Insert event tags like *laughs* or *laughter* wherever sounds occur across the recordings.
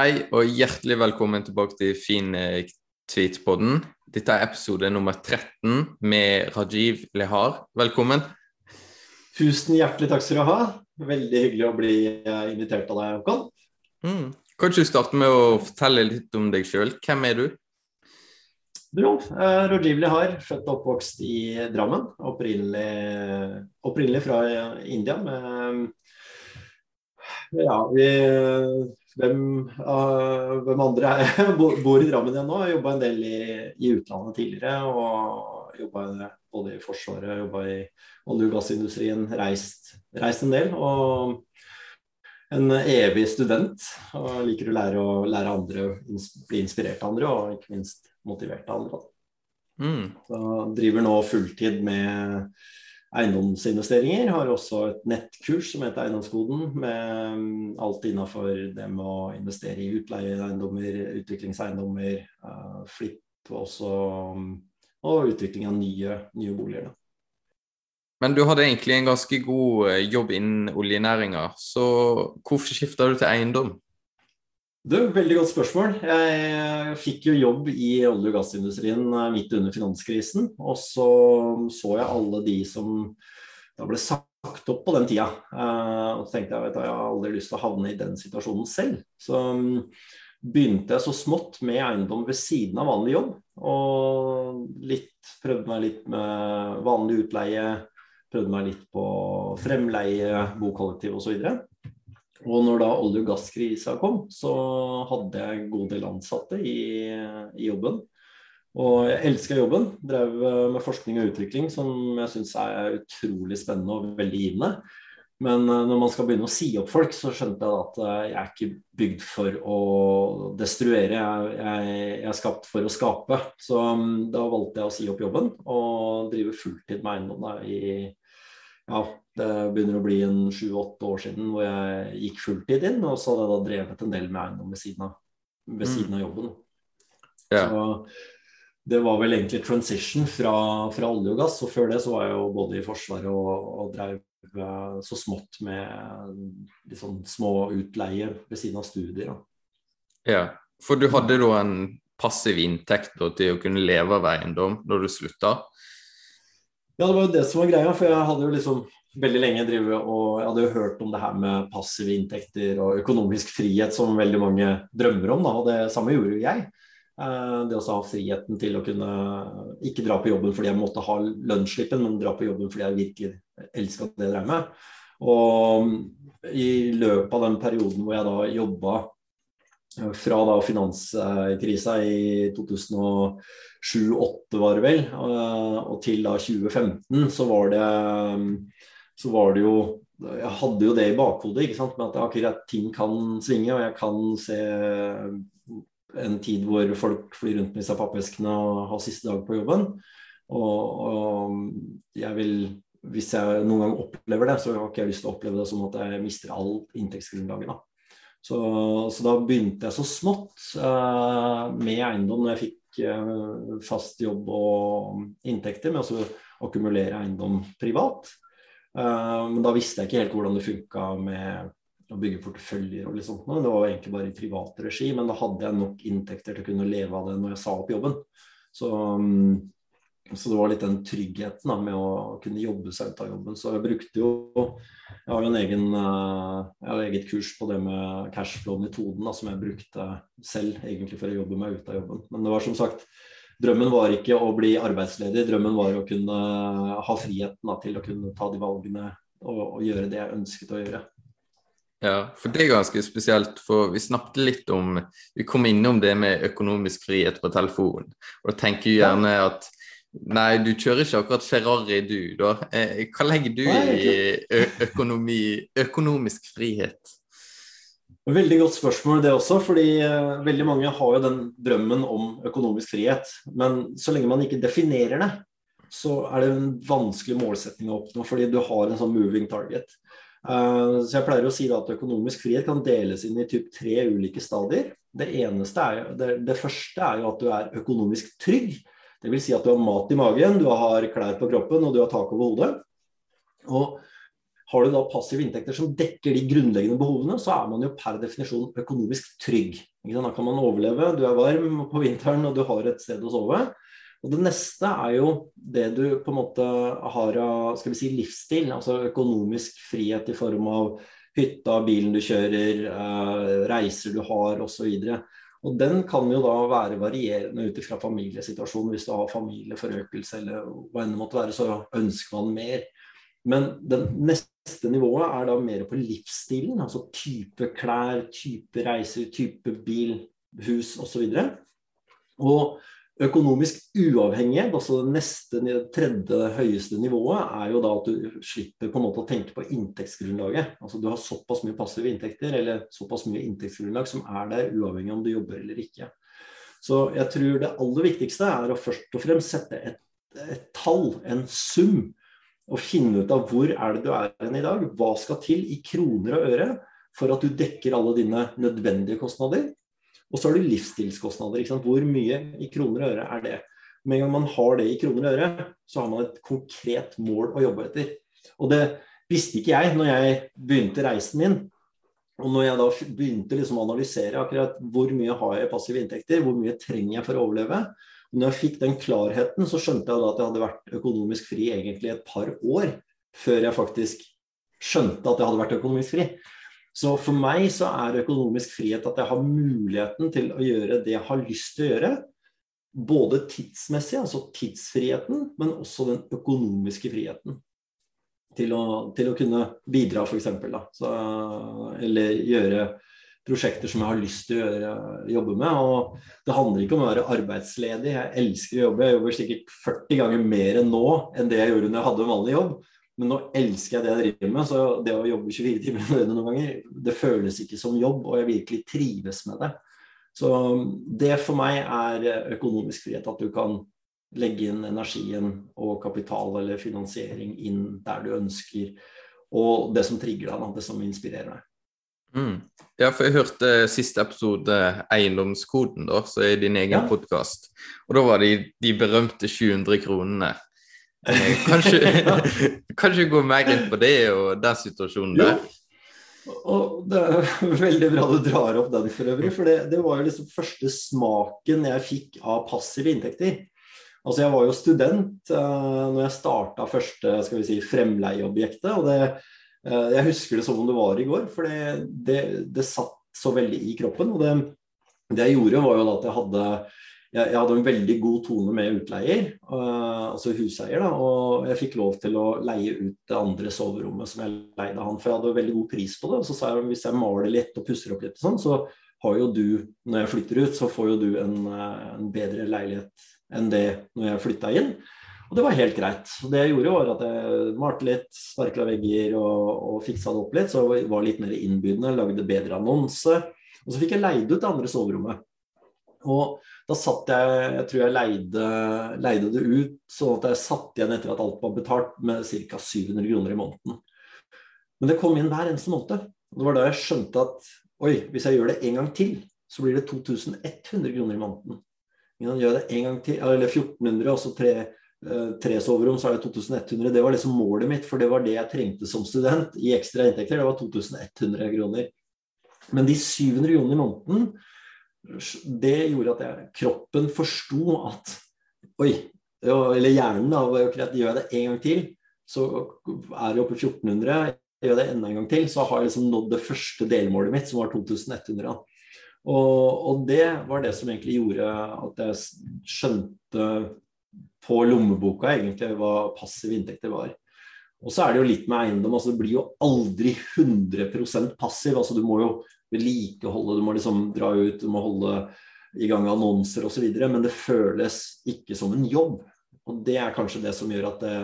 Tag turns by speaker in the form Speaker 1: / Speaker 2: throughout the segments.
Speaker 1: Hei og hjertelig velkommen tilbake til Fin eh, tweet-podden. Dette er episode nummer 13 med Rajiv Lehar. Velkommen.
Speaker 2: Tusen hjertelig takk skal du ha. Veldig hyggelig å bli eh, invitert av deg, Håkon.
Speaker 1: Mm. Kan du starte med å fortelle litt om deg sjøl? Hvem er du?
Speaker 2: Du, eh, Rajiv Lehar, født og oppvokst i Drammen. Opprinnelig, opprinnelig fra India. med ja, vi, hvem, uh, hvem, andre er, *laughs* bor i Drammen igjen nå? Jeg jobba en del i, i, utlandet tidligere. og Jobba både i Forsvaret, jobba i olje- og gassindustrien. Reist, reist, en del. Og en evig student. Og liker å lære, å lære andre, bli inspirert av andre, og ikke minst motivert av andre. Mm. Så driver nå fulltid med eiendomsinvesteringer. Har også et nettkurs som heter Eiendomskoden, med mm, alt innafor det med å investere i utleieeiendommer, utviklingseiendommer, uh, flipp også, mm, og utvikling av nye, nye boliger.
Speaker 1: Men du hadde egentlig en ganske god eh, jobb innen oljenæringa, så hvorfor skifta du til eiendom?
Speaker 2: Du, Veldig godt spørsmål. Jeg fikk jo jobb i olje- og gassindustrien eh, midt under finanskrisen. Og så så jeg alle de som da ble sagt opp på den tida. Eh, og så tenkte jeg at jeg har aldri lyst til å havne i den situasjonen selv. Så mm, begynte jeg så smått med eiendom ved siden av vanlig jobb. Og litt, prøvde meg litt med vanlig utleie. Prøvde meg litt på fremleie, bokollektiv osv. Og når da olje- og gasskrisa kom, så hadde jeg en god del ansatte i, i jobben. Og jeg elska jobben. Drev med forskning og utvikling som jeg syns er utrolig spennende og veldig givende. Men eh, når man skal begynne å si opp folk, så skjønte jeg at eh, jeg er ikke bygd for å destruere. Jeg, jeg, jeg er skapt for å skape. Så mm, da valgte jeg å si opp jobben og drive fulltid med eiendom i ja, det begynner å bli en sju-åtte år siden hvor jeg gikk fulltid inn. Og så hadde jeg da drevet en del med eiendom ved siden av, ved mm. siden av jobben. Yeah. Så det var vel egentlig transition fra, fra, olje og gass. Og før det så var jeg jo både i Forsvaret og, og drev eh, så smått med sånn små utleie ved siden av studier. Ja,
Speaker 1: Ja, for du hadde da en passiv inntekt da, til å kunne leve av eiendom når du slutta?
Speaker 2: Ja, det var jo det som var greia. For jeg hadde jo liksom veldig lenge drevet og Jeg hadde jo hørt om det her med passive inntekter og økonomisk frihet som veldig mange drømmer om. Da, og det samme gjorde jo jeg. Eh, det å ha friheten til å kunne ikke dra på jobben fordi jeg måtte ha lønnsslippen, men dra på jobben fordi jeg virkelig elska det jeg drev med. Og i løpet av den perioden hvor jeg da jobba fra da finanskrisa i 2007-2008 var det vel, eh, og til da 2015, så var det, så var det jo Jeg hadde jo det i bakhodet, ikke sant, med at akkurat ting kan svinge, og jeg kan se en tid hvor folk flyr rundt med disse pappeskene og har siste dag på jobben. Og, og jeg vil hvis jeg noen gang opplever det, så har ikke jeg lyst til å oppleve det som at jeg mister all inntektsgrunnlaget. da. Så, så, da begynte jeg så smått eh, med eiendom når jeg fikk eh, fast jobb og inntekter, med å akkumulere eiendom privat. Uh, men da visste jeg ikke helt hvordan det funka med å bygge porteføljer og litt sånt. Det var egentlig bare i privat regi, men da hadde jeg nok inntekter til å kunne leve av det når jeg sa opp jobben. Så um, så det var litt den tryggheten da, med å kunne jobbe seg ut av jobben. Så jeg brukte jo Jeg har jo en egen, eh, jeg har eget kurs på det med cashflow-metoden som jeg brukte selv egentlig for å jobbe meg ut av jobben. Men det var som sagt Drømmen var ikke å bli arbeidsledig, drømmen var å kunne ha friheten da, til å kunne ta de valgene og, og gjøre det jeg ønsket å gjøre.
Speaker 1: Ja, for det er ganske spesielt, for vi snakket litt om Vi kom innom det med økonomisk frihet på telefon, og tenker gjerne at Nei, du kjører ikke akkurat Ferrari, du, da. Eh, hva legger du i økonomi, økonomisk frihet?
Speaker 2: Veldig godt spørsmål det også, fordi uh, veldig mange har jo den drømmen om økonomisk frihet. Men så lenge man ikke definerer det, så er det en vanskelig målsetning å oppnå, fordi du har en sånn moving target. Uh, så jeg pleier å si at økonomisk frihet kan deles inn i typ tre ulike stadier. Det, er, det, det første er jo at du er økonomisk trygg. Dvs. Si at du har mat i magen, du har klær på kroppen og du har tak over hodet. Og Har du da passive inntekter som dekker de grunnleggende behovene, så er man jo per definisjon økonomisk trygg. Da kan man overleve, du er varm på vinteren og du har et sted å sove. Og Det neste er jo det du på en måte har av skal vi si, livsstil, altså økonomisk frihet i form av hytta, bilen du kjører, eh, reiser du har osv. Og Den kan jo da være varierende ut ifra familiesituasjonen. Hvis du har familieforøkelse eller hva enn det måtte være, så ønsker man mer. Men den neste nivået er da mer på livsstilen. Altså type klær, type reiser, type bil, hus osv. Og, og Økonomisk uavhengighet, altså det neste, tredje høyeste nivået, er jo da at du slipper på en måte å tenke på inntektsgrunnlaget. Altså Du har såpass mye passive inntekter, eller såpass mye inntektsgrunnlag som er der, uavhengig om du jobber eller ikke. Så jeg tror det aller viktigste er å først og fremst sette et, et tall, en sum, og finne ut av hvor er det du er hen i dag. Hva skal til i kroner og øre for at du dekker alle dine nødvendige kostnader? Og så har du livsstilskostnader. Hvor mye i kroner og øre er det? Med en gang man har det i kroner og øre, så har man et konkret mål å jobbe etter. Og det visste ikke jeg når jeg begynte reisen min. Og når jeg da begynte liksom å analysere akkurat hvor mye har jeg i passive inntekter, hvor mye trenger jeg for å overleve, når jeg fikk den klarheten, så skjønte jeg da at jeg hadde vært økonomisk fri egentlig et par år før jeg faktisk skjønte at jeg hadde vært økonomisk fri. Så for meg så er økonomisk frihet at jeg har muligheten til å gjøre det jeg har lyst til å gjøre. Både tidsmessig, altså tidsfriheten, men også den økonomiske friheten. Til å, til å kunne bidra, f.eks. Eller gjøre prosjekter som jeg har lyst til å gjøre, jobbe med. Og det handler ikke om å være arbeidsledig. Jeg elsker å jobbe. Jeg jobber sikkert 40 ganger mer enn nå enn det jeg gjorde når jeg hadde en vanlig jobb. Men nå elsker jeg det jeg driver med, så det å jobbe 24 timer i døgnet noen ganger, det føles ikke som jobb, og jeg virkelig trives med det. Så det for meg er økonomisk frihet, at du kan legge inn energien og kapital eller finansiering inn der du ønsker, og det som trigger deg, det som inspirerer deg.
Speaker 1: Mm. Ja, for jeg hørte siste episode, Eiendomskoden, da, så er din egen ja. podkast. Og da var det de berømte 700 kronene. *laughs* Eh, kanskje, *laughs* kanskje gå mer inn på det og den situasjonen der?
Speaker 2: Jo. Og Det er *laughs* veldig bra du drar opp den for øvrig, for det, det var jo liksom første smaken jeg fikk av passive inntekter. Altså Jeg var jo student uh, når jeg starta første skal vi si, fremleieobjektet. og det, Jeg husker det som om det var i går, for det, det, satt så veldig i kroppen. og det, det jeg gjorde, var jo da at jeg hadde jeg, jeg, hadde en veldig god tone med utleier, uh, altså huseier. Da, og jeg fikk lov til å leie ut det andre soverommet som jeg leide han, for jeg hadde veldig god pris på det. Og så sa jeg hvis jeg maler litt og pusser opp litt, sånn, så har jo du, når jeg flytter ut, så får jo du en, eh, en bedre leilighet enn det når jeg flytta inn. Og det var helt greit. Det jeg gjorde, var at jeg malte litt, sparkla vegger og, og fiksa det opp litt. Så jeg var litt mer innbydende, lagde bedre annonse. Og så fikk jeg leid ut det andre soverommet. Og da satt jeg Jeg tror jeg leide, leide, det ut sånn at jeg satt igjen etter at alt var betalt, med ca. 700 kroner i måneden. Men det kom inn hver eneste måned. Og det var da jeg skjønte at oi, hvis jeg gjør det en gang til, så blir det 2100 kroner i måneden. Gjør det en gang til, eller 1400, og så tre, eh, soverom, så er det 2100. Det var liksom målet mitt, for det var det jeg trengte som student i ekstra inntekter. Det var 2100 kroner. Men de 700 kronene i måneden det gjorde at jeg, kroppen forsto at Oi, eller hjernen, da, gjør jeg det en gang til, så er det oppe i 1400. Gjør jeg det enda en gang til, så har jeg liksom nådd det første delmålet mitt, som var 2100. Og, og, det var det som egentlig gjorde at jeg skjønte på lommeboka egentlig hva passive inntekter var. Og så er det jo litt med eiendom. altså Det blir jo aldri 100% passiv. altså Du må jo vedlikeholde, du må liksom dra ut, du må holde i gang annonser osv. Men det føles ikke som en jobb. Og det er kanskje det som gjør at det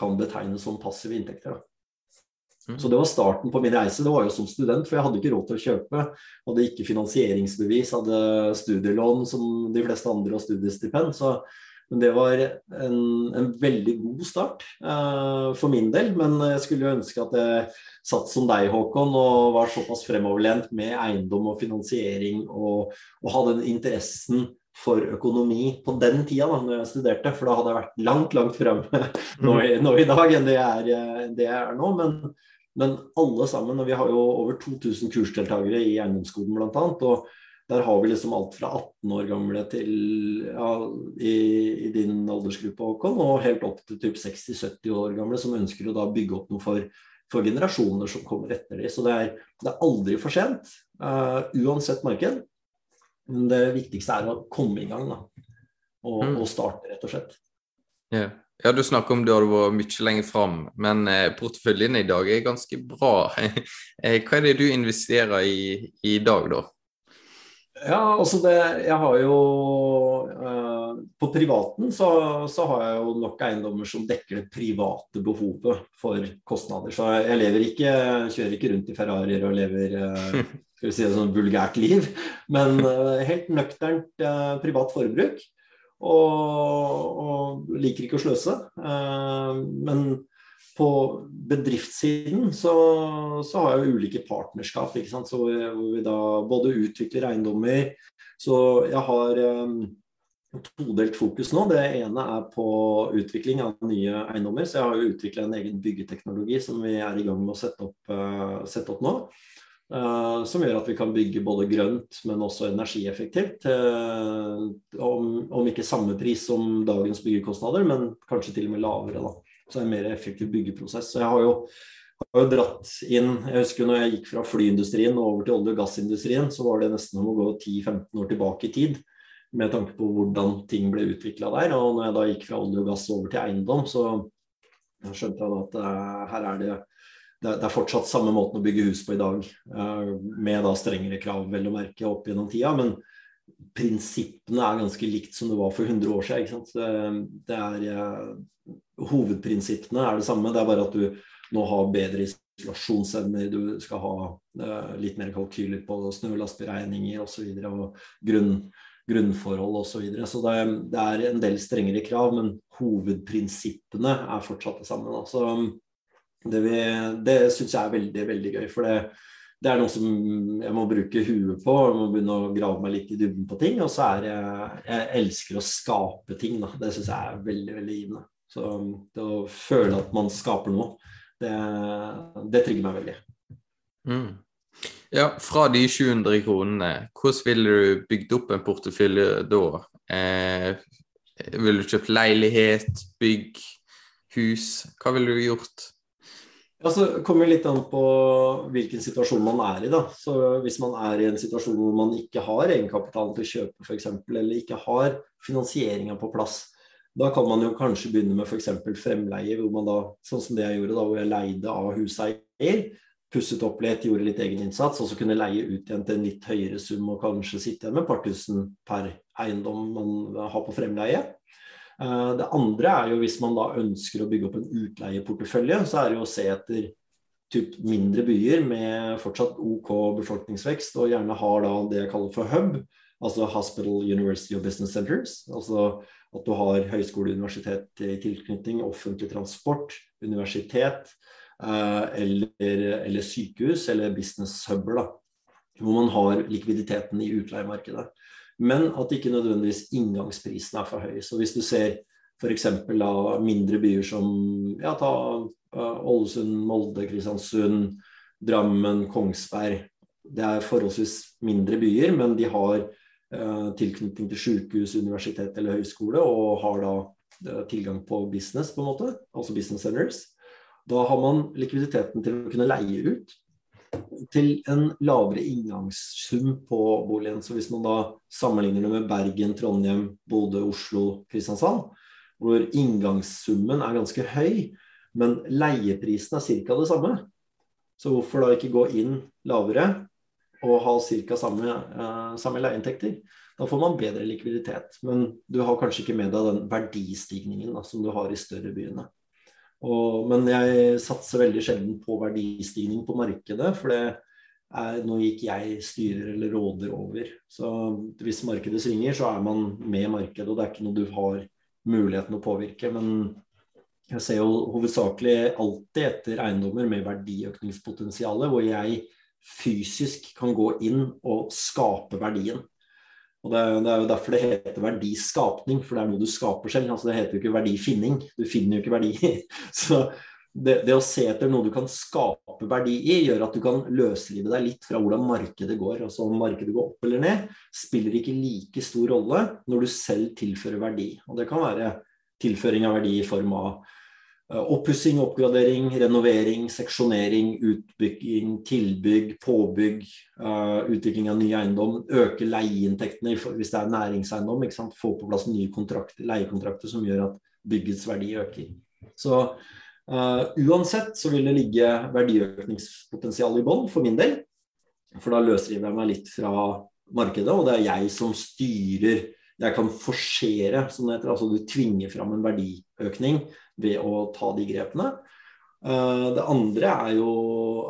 Speaker 2: kan betegnes som passive inntekter. Da. Mm. Så det var starten på min reise. Det var jo som student, for jeg hadde ikke råd til å kjøpe. Hadde ikke finansieringsbevis, hadde studielån som de fleste andre og studiestipend. Så men det var en, en veldig god start uh, for min del. Men jeg skulle jo ønske at jeg satt som deg, Håkon, og var såpass fremoverlent med eiendom og finansiering og, og hadde den interessen for økonomi på den tida da når jeg studerte, for da hadde jeg vært langt, langt fremme *laughs* nå, nå, i dag enn det jeg er, det jeg er nå. Men, men, alle sammen, og vi har jo over 2000 kursdeltakere i eiendomsskolen bl.a. Og der har vi liksom alt fra 18 år gamle til ja, i, i, din aldersgruppe, Håkon, og helt opp til typ 60-70 år gamle som ønsker å da bygge opp noe for, for generasjoner som kommer etter dem. Så det er, det er aldri for sent, uh, uansett marked. Men det viktigste er å komme i gang da, og, mm. og starte, rett og slett.
Speaker 1: Yeah. Ja, Du snakker om du du vært mye lenger fram, men eh, porteføljen i dag er ganske bra. *laughs* Eh, hva er det du investerer i i dag, da?
Speaker 2: Ja, altså det Jeg har jo eh, På privaten så, så, har jeg jo nok eiendommer som dekker det private behovet for kostnader. Så jeg lever ikke, kjører ikke rundt i Ferrarier og lever eh, *laughs* skal vi si det sånn vulgært liv. Men uh, helt nøkternt uh, privat forbruk. Og, og, liker ikke å sløse. Uh, men på bedriftssiden så, så, har jeg jo ulike partnerskap, hvor vi da både utvikler eiendommer Så jeg har um, todelt fokus nå. Det ene er på utvikling av nye eiendommer. Så jeg har jo utvikla en egen byggeteknologi som vi er i gang med å sette opp, sette opp nå. Uh, som gjør at vi kan bygge både grønt, men også energieffektivt. Uh, om, om, ikke samme pris som dagens byggekostnader, men kanskje til og med lavere. Da. Så en mer effektiv byggeprosess. Så jeg har jo, har jo dratt inn Jeg husker når jeg gikk fra flyindustrien og over til olje- og gassindustrien, så var det nesten om å gå 10-15 år tilbake i tid. Med tanke på hvordan ting ble utvikla der. Og når jeg da gikk fra olje og gass over til eiendom, så skjønte jeg at uh, her er det det, er fortsatt samme måten å bygge hus på i dag, eh, med da strengere krav vel å merke opp gjennom tida. Men prinsippene er ganske likt som det var for 100 år siden. Det er, eh, hovedprinsippene er det samme, det er bare at du nå har bedre isolasjonsevner, du skal ha uh, litt mer kalkyler på snølastberegninger osv. Og, så og grunn, grunnforhold osv. Så, videre. så det, det, er en del strengere krav, men hovedprinsippene er fortsatt det samme. Da. Så det, vi, det syns jeg er veldig, veldig gøy. For det, det, er noe som jeg må bruke huet på. Jeg må begynne å grave meg litt i dybden på ting. Og så er jeg Jeg elsker å skape ting. Da. Det syns jeg er veldig, veldig givende. Så det å føle at man skaper noe, det, det trigger meg veldig.
Speaker 1: Mm. Ja, fra de 700 kronene, hvordan ville du bygd opp en portefølje da? Eh, ville du kjøpt leilighet, bygg, hus? Hva ville du gjort?
Speaker 2: Ja, så kommer litt an på hvilken situasjon man er i. da. Så Hvis man er i en situasjon hvor man ikke har egenkapitalen til å kjøpe f.eks., eller ikke har finansieringa på plass, da kan man jo kanskje begynne med f.eks. fremleie, hvor man da, sånn som det jeg gjorde da, hvor jeg leide av huseier, pusset opp litt, gjorde litt egeninnsats, og så kunne leie ut igjen til en litt høyere sum og kanskje sitte igjen med et par tusen per eiendom man har på fremleie. Eh, det andre er jo hvis man da ønsker å bygge opp en utleieportefølje, så er det jo å se etter typ mindre byer med fortsatt OK befolkningsvekst, og gjerne har da det jeg kaller for hub, altså Hospital University of Business Centers. Altså at du har høyskole, universitet i tilknytning, offentlig transport, universitet eh, eller, eller, sykehus eller business hub, da, hvor man har likviditeten i utleiemarkedet men at ikke nødvendigvis inngangsprisen er for høy. Så hvis du ser f.eks. mindre byer som ja, ta uh, Ålesund, Molde, Kristiansund, Drammen, Kongsberg. Det er forholdsvis mindre byer, men de har eh, tilknytning til sykehus, universitet eller høyskole, og har da uh, tilgang på business, på en måte, altså business centers. Da har man likviditeten til å kunne leie ut til en lavere inngangssum på boligen. Så hvis man da sammenligner det med Bergen, Trondheim, Bodø, Oslo, Kristiansand, hvor inngangssummen er ganske høy, men leieprisen er ca. det samme. Så hvorfor da ikke gå inn lavere og ha ca. Samme, eh, samme leieinntekter? Da får man bedre likviditet. Men du har kanskje ikke med deg den verdistigningen da, som du har i større byene. Og, men jeg satser veldig sjelden på verdistigning på markedet, for det er noe ikke jeg styrer eller råder over. Så hvis markedet svinger, så er man med markedet, og det er ikke noe du har muligheten å påvirke. Men jeg ser jo hovedsakelig alltid etter eiendommer med verdiøkningspotensial, hvor jeg fysisk kan gå inn og skape verdien. Og det, det, er jo derfor det heter verdiskapning, for det er noe du skaper selv. Altså, det heter jo ikke verdifinning. Du finner jo ikke verdi. *laughs* Så det, det, å se etter noe du kan skape verdi i, gjør at du kan løsrive deg litt fra hvordan markedet går. Altså Om markedet går opp eller ned, spiller ikke like stor rolle når du selv tilfører verdi. Og Det kan være tilføring av verdi i form av oppussing, oppgradering, renovering, seksjonering, utbygging, tilbygg, påbygg, uh, utvikling av ny eiendom. Øke leieinntektene hvis det er næringseiendom. Få på plass nye leiekontrakter som gjør at byggets verdi øker. Så uh, uansett så vil det ligge verdiøkningspotensial i bånn for min del. For da løsriver jeg meg litt fra markedet, og det er jeg som styrer jeg kan forsere, som det heter. Altså du tvinger fram en verdiøkning ved å ta de grepene. Eh, det andre er jo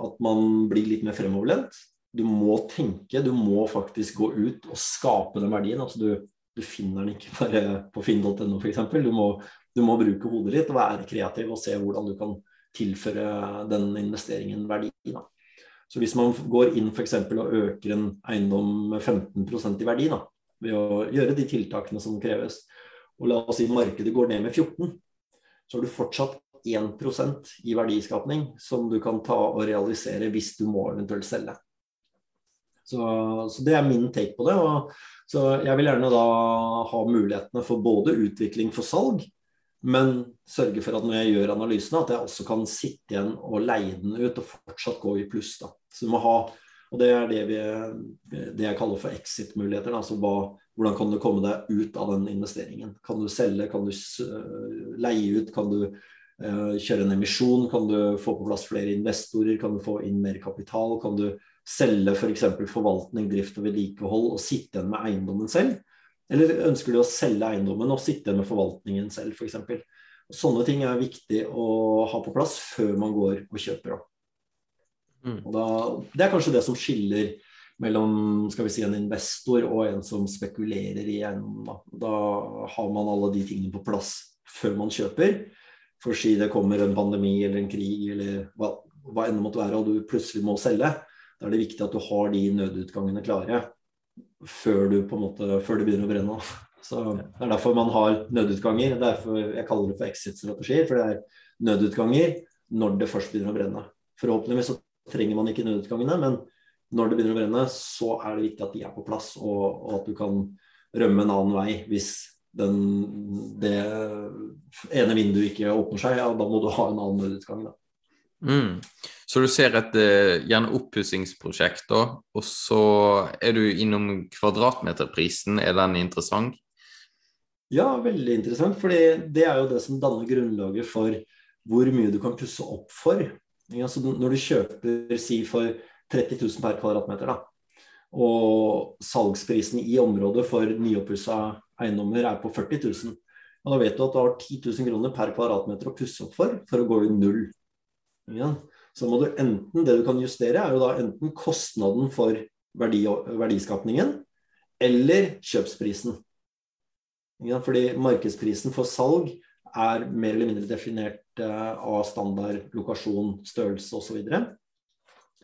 Speaker 2: at man blir litt mer fremoverlent. Du må tenke, du må faktisk gå ut og skape den verdien. Altså du, du finner den ikke bare på finn.no f.eks. Du, du må bruke hodet ditt og være kreativ og se hvordan du kan tilføre den investeringen verdi. Så hvis man går inn f.eks. og øker en eiendom med 15% i verdi, da, ved å gjøre de tiltakene som kreves. Og la oss si markedet går ned med 14, så har du fortsatt 1% i verdiskapning som du kan ta og realisere hvis du må eventuelt selge. Så, så det er min take på det. Og, så jeg vil gjerne da ha mulighetene for både utvikling for salg, men sørge for at når jeg gjør analysene, at jeg også kan sitte igjen og leie den ut og fortsatt gå i pluss. da. Så du må ha og det er det, vi, det jeg kaller for exit-muligheter. Altså hva, hvordan kan du komme deg ut av den investeringen? Kan du selge, kan du leie ut, kan du uh, kjøre en emisjon, kan du få på plass flere investorer, kan du få inn mer kapital, kan du selge f.eks. For forvaltning, drift og vedlikehold og sitte igjen med eiendommen selv? Eller ønsker du å selge eiendommen og sitte igjen med forvaltningen selv, f.eks.? Sånne ting er viktig å ha på plass før man går og kjøper. Mm. Da, det er kanskje det som skiller mellom skal vi si, en investor og en som spekulerer i eiendommen. Da. har man alle de tingene på plass før man kjøper. For si det kommer en pandemi eller en krig eller hva, hva enn det måtte være, og du plutselig må selge. Da er det viktig at du har de nødutgangene klare før du på en måte, før det begynner å brenne. Så Det er derfor man har nødutganger. Derfor jeg kaller det for exit-strategier. For det er nødutganger når det først begynner å brenne. Forhåpentligvis så trenger man ikke nødutgangene. Men når det begynner å brenne, så er det viktig at de er på plass, og, og at du kan rømme en annen vei hvis den, det ene vinduet ikke åpner seg. Ja, da må du ha en annen nødutgang. Da.
Speaker 1: Mm. Så du ser et uh, gjerne oppussingsprosjekt, da, og så er du innom kvadratmeterprisen. Er den interessant?
Speaker 2: Ja, veldig interessant. For det er jo det som danner grunnlaget for hvor mye du kan pusse opp for. Ja, når du kjøper si for 30 000 per kvadratmeter, da, og salgsprisen i området for nyoppussa eiendommer er på 40 000, og da vet du at du har 10 000 kroner per kvadratmeter å pusse opp for for å gå i null. Ja. Så må du enten, det du kan justere, er jo da enten kostnaden for verdi, verdiskapningen eller kjøpsprisen. Ja, fordi markedsprisen for salg er mer eller mindre definert eh, av standard, lokasjon, størrelse osv.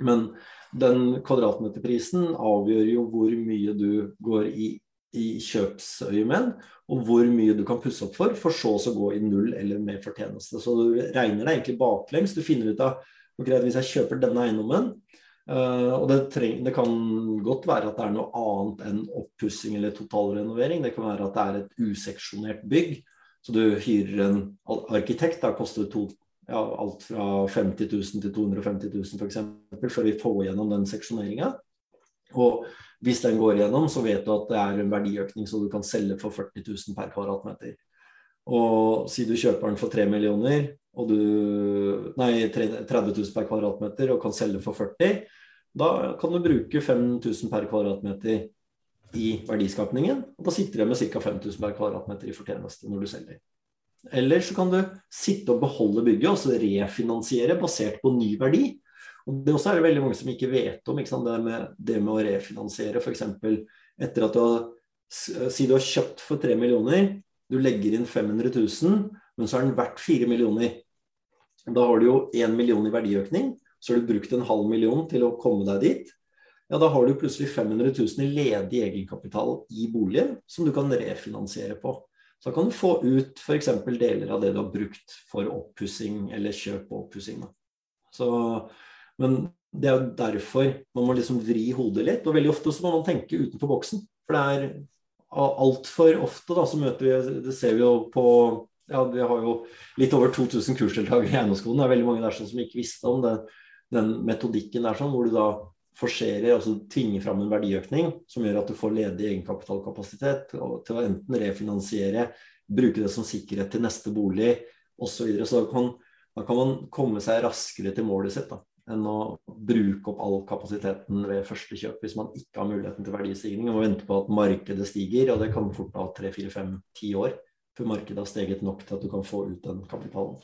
Speaker 2: Men den kvadratmeterprisen avgjør jo hvor mye du går i, i kjøpsøyemed, og hvor mye du kan pusse opp for, for så å gå i null eller med fortjeneste. Så du regner deg egentlig baklengs. Du finner ut av ok, hvis jeg kjøper denne eiendommen, Uh, og det, treng, det, kan godt være at det er noe annet enn oppussing eller totalrenovering. Det kan være at det er et useksjonert bygg så du hyrer en arkitekt, da koster det ja, alt fra 50 000 til 250 000 f.eks. før vi får gjennom den seksjoneringa. Og hvis den går gjennom, så vet du at det er en verdiøkning så du kan selge for 40 000 per kvadratmeter. Og si du kjøper den for 3 millioner, og du, nei, 30 000 per kvadratmeter og kan selge for 40 da kan du bruke 5000 per kvadratmeter i verdiskapningen. Og da sitter du med ca. 5000 per kvadratmeter i fortjeneste når du selger. Eller så kan du sitte og beholde bygget og så refinansiere basert på ny verdi. Og Det også er det veldig mange som ikke vet om. Ikke det, med, det med å refinansiere f.eks. etter at du har Si du har kjøpt for 3 millioner, du legger inn 500 000, men så er den verdt 4 millioner. Da har du jo 1 million i verdiøkning, så har du brukt en halv million til å komme deg dit. ja, da har du plutselig 500 000 i ledig egenkapital i boligen som du kan refinansiere på. Så kan du få ut f.eks. deler av det du har brukt for oppussing eller kjøp og oppussing. Men det er jo derfor man må liksom vri hodet litt. Og veldig ofte så må man tenke utenfor boksen. For det er altfor ofte da, så møter vi Det ser vi jo på ja, Vi har jo litt over 2000 kursdeltakere i eiendomsskolen. Det er veldig mange der som ikke visste om det, den metodikken der, sånn, hvor du da forserer, altså tvinger fram en verdiøkning som gjør at du får ledig egenkapitalkapasitet til å enten refinansiere, bruke det som sikkerhet til neste bolig osv. Så, videre. så da kan, da kan, man komme seg raskere til målet sitt da, enn å bruke opp all kapasiteten ved første kjøp hvis man ikke har muligheten til verdistigning og må vente på at markedet stiger. Og det kan fort ta tre, fire, fem, ti år før markedet har steget nok til at du kan få ut den kapitalen.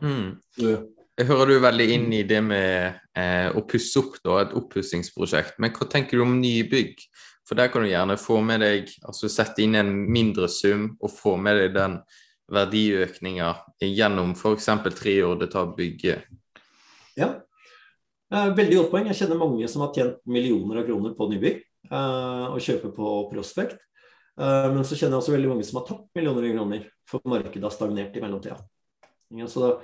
Speaker 1: Mm. Jeg hører du veldig inn i det med eh, å pusse opp, da, et oppussingsprosjekt. Men hva tenker du om nye bygg? For der kan du gjerne få med deg, altså sette inn en mindre sum og få med deg den verdiøkninga gjennom f.eks. tre år det tar å bygge.
Speaker 2: Ja, veldig godt poeng. Jeg kjenner mange som har tjent millioner av kroner på nybygg eh, og kjøper på prospekt. Eh, men så kjenner jeg også veldig mange som har tapt millioner av kroner, for markedet har stagnert i mellomtida. Så da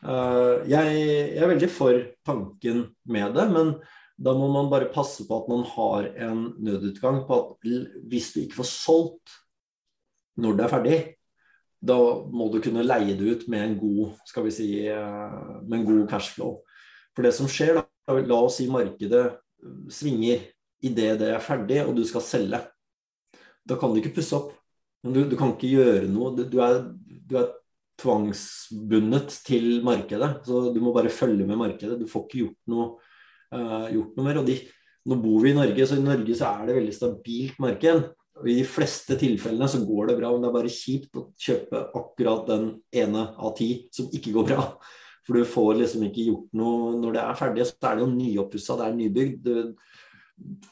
Speaker 2: Uh, jeg, jeg, er veldig for tanken med det, men da må man bare passe på at man har en nødutgang på at hvis du ikke får solgt når det er ferdig, da må du kunne leie det ut med en god skal vi si, uh, med en god cashflow. For det som skjer, da, la oss si markedet svinger idet det er ferdig og du skal selge. Da kan du ikke pusse opp. Du, du kan ikke gjøre noe. Du, du, er, du er tvangsbundet til markedet. Så du må bare følge med markedet. Du får ikke gjort noe, uh, gjort noe mer. Og de, nå bor vi i Norge, så i Norge så er det veldig stabilt marked. Og I de fleste tilfellene så går det bra, men det er bare kjipt å kjøpe akkurat den ene av ti som ikke går bra. For du får liksom ikke gjort noe når det er ferdig. Så er det jo nyoppussa, det er nybygd. Du,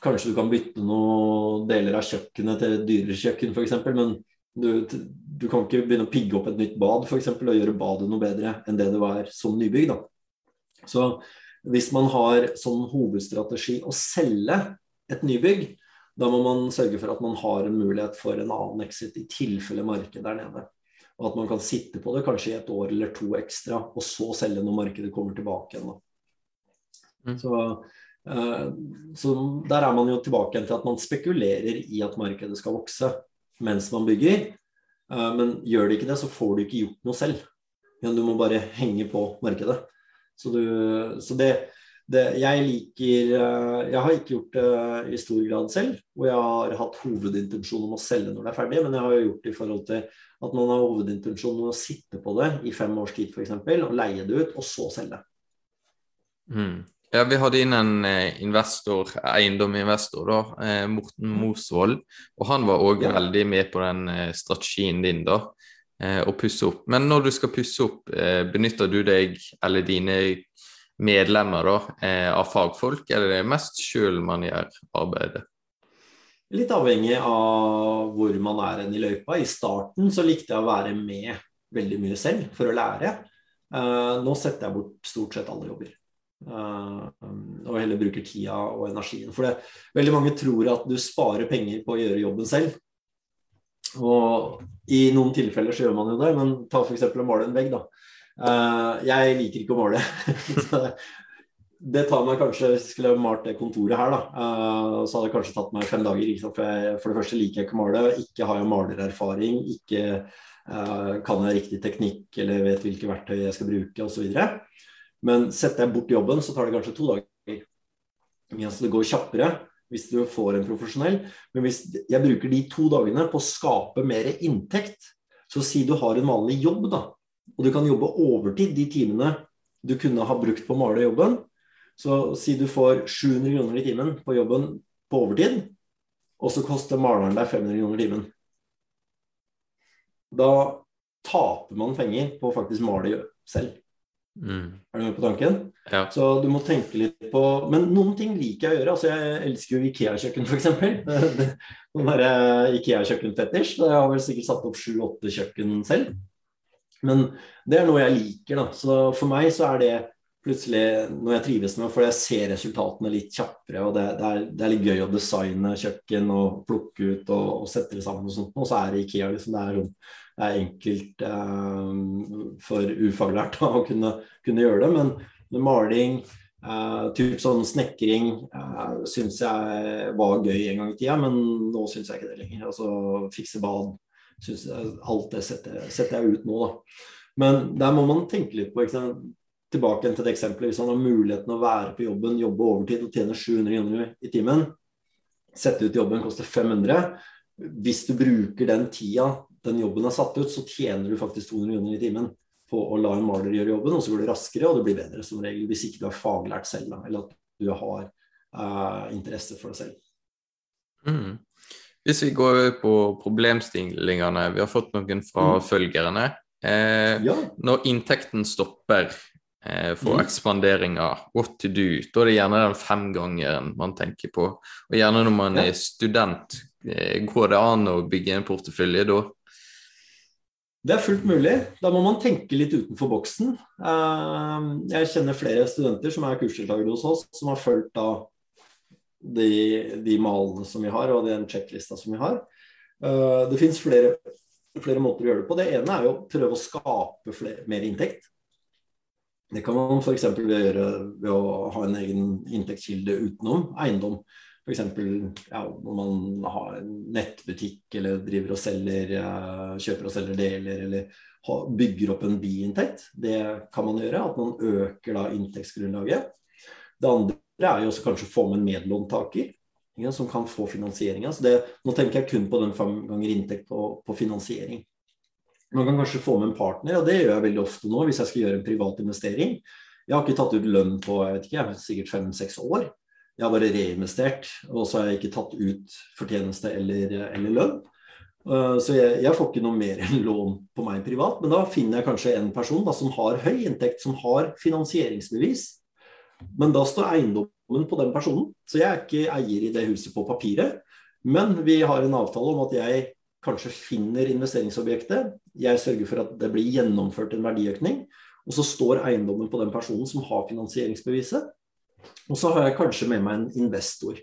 Speaker 2: kanskje du kan bytte noen deler av kjøkkenet til dyrere kjøkken f.eks., men du, du, kan ikke begynne å pigge opp et nytt bad for eksempel, og gjøre badet noe bedre enn det det var som nybygg. Da. Så hvis man har som hovedstrategi å selge et nybygg, da må man sørge for at man har en mulighet for en annen exit i tilfelle markedet er nede. Og at man kan sitte på det kanskje i et år eller to ekstra, og så selge når markedet kommer tilbake igjen. Mm. Så, uh, så der er man jo tilbake igjen til at man spekulerer i at markedet skal vokse mens man bygger. Eh, men gjør du ikke det, så får du ikke gjort noe selv. Du må bare henge på markedet. Så, du, så det, det, jeg liker eh, Jeg har ikke gjort det i stor grad selv, hvor jeg har hatt hovedintensjon om å selge når det er ferdig, men jeg har jo gjort det i forhold til at man har hovedintensjon om å sitte på det i fem års tid f.eks. og leie det ut, og så selge.
Speaker 1: Mm. Ja, Vi hadde inn en eh, investor, eiendominvestor, da, eh, Morten mm. Mosvold. Og han var òg ja. veldig med på den eh, strategien din, da, å pusse opp. Men når du skal pusse opp, benytter du deg, eller dine medlemmer, da, av fagfolk, eller er det mest sjøl man gjør arbeidet?
Speaker 2: Litt avhengig av hvor man er i løypa. I starten så likte jeg å være med veldig mye selv for å lære. Nå setter jeg bort stort sett alle jobber. Uh, og heller bruker tida og energien. For det, veldig mange tror at du sparer penger på å gjøre jobben selv. Og i noen tilfeller så gjør man jo det, men ta f.eks. å male en vegg, da. Uh, jeg liker ikke å male. *laughs* det tar meg kanskje, Hvis jeg skulle malt det kontoret her, da, uh, så hadde det kanskje tatt meg fem dager. For, jeg, for, det første liker jeg ikke å male, ikke har jeg malererfaring, ikke kan jeg riktig teknikk eller vet hvilke verktøy jeg skal bruke osv. Men setter jeg bort jobben, så tar det kanskje to dager. Altså det går kjappere hvis du får en profesjonell. Men hvis jeg bruker de to dagene på å skape mer inntekt, så si du har en vanlig jobb, da, og du kan jobbe overtid de timene du kunne ha brukt på å male jobben. Så si du får 700 kroner i timen på jobben på overtid, og så koster maleren deg 500 kroner i timen. Da taper man penger på å faktisk male selv. Mm. Er du med på tanken?
Speaker 1: Ja.
Speaker 2: Så du må tenke litt på Men noen ting liker jeg å gjøre. Altså, jeg elsker jo Ikea-kjøkken, f.eks. Noen derre Ikea-kjøkkenfetisj. Jeg har vel sikkert satt opp sju-åtte kjøkken selv. Men det er noe jeg liker, da. Så for meg så er det plutselig, noe jeg trives med Fordi for jeg ser resultatene litt kjappere, og det, det, er, det er, litt gøy å designe kjøkken og plukke ut og, og sette det sammen og sånt, og så er det Ikea liksom, det er, sånn, er enkelt eh, for ufaglært *laughs* å kunne, kunne, gjøre det, men maling eh, typ sånn snekring eh, syns jeg var gøy en gang i tida, men nå syns jeg ikke det lenger. Altså fikse bad. Synes jeg, alt det setter, setter, jeg ut nå, da. Men der må man tenke litt på tilbake til det eksempelet. Hvis han har muligheten å være på jobben, jobbe overtid og tjene 700 kroner i timen, sette ut jobben koster 500. Hvis du bruker den tida den jobben er satt ut, så tjener du faktisk 200 kroner i timen på å la en maler gjøre jobben, og så går det raskere, og det blir bedre som regel. Hvis ikke du er faglært selv, eller at du har uh, interesse for det selv.
Speaker 1: Mm. Hvis vi går på problemstillingene, vi har fått noen fra mm. følgerne. Eh, ja. Når inntekten stopper eh, for mm. ekspanderinga, what to do, da er det gjerne den femgangeren man tenker på. Og gjerne når man ja. er student, eh, går det an å bygge en portefølje da?
Speaker 2: Det er fullt mulig. Da må man tenke litt utenfor boksen. Eh, jeg kjenner flere studenter som er kursdeltakere hos oss, som har fulgt da de, de, malene som vi har, og den sjekklista som vi har. Eh, det fins flere, flere, måter å gjøre det på. Det ene er jo å prøve å skape flere, mer inntekt. Det kan man f.eks. gjøre ved å ha en egen inntektskilde utenom eiendom. F.eks. Ja, når man har en nettbutikk eller driver og selger, kjøper og selger deler, eller bygger opp en biinntekt. Det kan man gjøre, at man øker da inntektsgrunnlaget. Det andre er jo også kanskje å få med en medlåntaker som kan få finansiering. Altså nå tenker jeg kun på den fem ganger inntekt på, på finansiering. Man kan kanskje få med en partner, og det gjør jeg veldig ofte nå hvis jeg skal gjøre en privat investering. Jeg har ikke tatt ut lønn på jeg vet ikke, sikkert fem-seks år. Jeg har bare reinvestert, og så har jeg ikke tatt ut fortjeneste eller, eller lønn. Uh, så jeg, jeg, får ikke noe mer enn *laughs* lån på meg privat, men da finner jeg kanskje en person da, som har høy inntekt, som har finansieringsbevis. Men da står eiendommen på den personen, så jeg er ikke eier i det huset på papiret. Men vi har en avtale om at jeg kanskje finner investeringsobjektet. Jeg sørger for at det blir gjennomført en verdiøkning. Og så står eiendommen på den personen som har finansieringsbeviset. Og så har jeg kanskje med meg en investor.